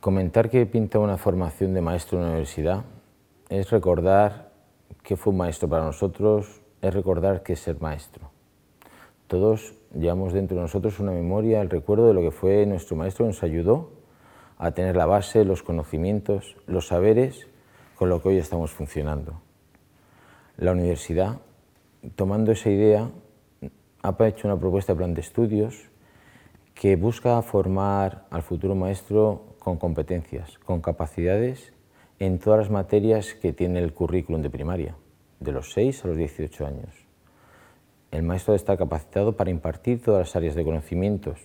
Comentar que pinta una formación de maestro en la universidad es recordar que fue un maestro para nosotros, es recordar que es ser maestro. Todos llevamos dentro de nosotros una memoria, el recuerdo de lo que fue nuestro maestro nos ayudó a tener la base, los conocimientos, los saberes con lo que hoy estamos funcionando. La universidad, tomando esa idea, ha hecho una propuesta de plan de estudios que busca formar al futuro maestro con competencias, con capacidades en todas las materias que tiene el currículum de primaria, de los 6 a los 18 años. El maestro estar capacitado para impartir todas las áreas de conocimientos.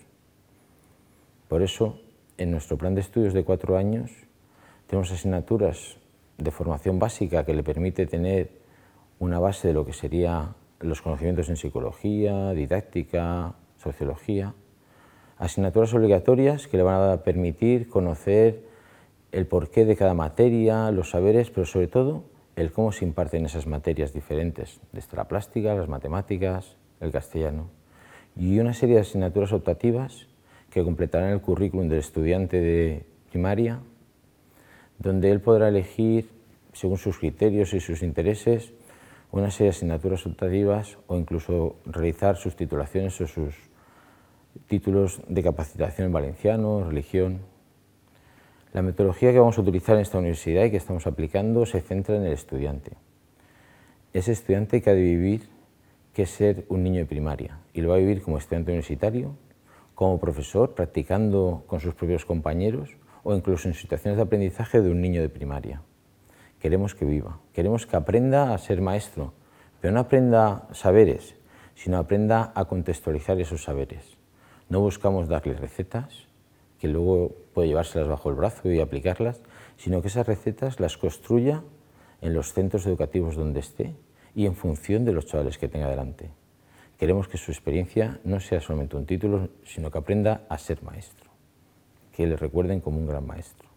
Por eso, en nuestro plan de estudios de cuatro años, tenemos asignaturas de formación básica que le permite tener una base de lo que serían los conocimientos en psicología, didáctica, sociología, asignaturas obligatorias que le van a permitir conocer el porqué de cada materia, los saberes, pero sobre todo el cómo se imparten esas materias diferentes, desde la plástica, las matemáticas, el castellano. Y una serie de asignaturas optativas que completarán el currículum del estudiante de primaria, donde él podrá elegir, según sus criterios y sus intereses, una serie de asignaturas optativas o incluso realizar sus titulaciones o sus títulos de capacitación en valenciano, religión. La metodología que vamos a utilizar en esta universidad y que estamos aplicando se centra en el estudiante. Ese estudiante que ha de vivir que es ser un niño de primaria y lo va a vivir como estudiante universitario, como profesor, practicando con sus propios compañeros o incluso en situaciones de aprendizaje de un niño de primaria. Queremos que viva, queremos que aprenda a ser maestro, pero no aprenda saberes, sino aprenda a contextualizar esos saberes. No buscamos darle recetas, que luego puede llevárselas bajo el brazo y aplicarlas, sino que esas recetas las construya en los centros educativos donde esté y en función de los chavales que tenga delante. Queremos que su experiencia no sea solamente un título, sino que aprenda a ser maestro, que le recuerden como un gran maestro.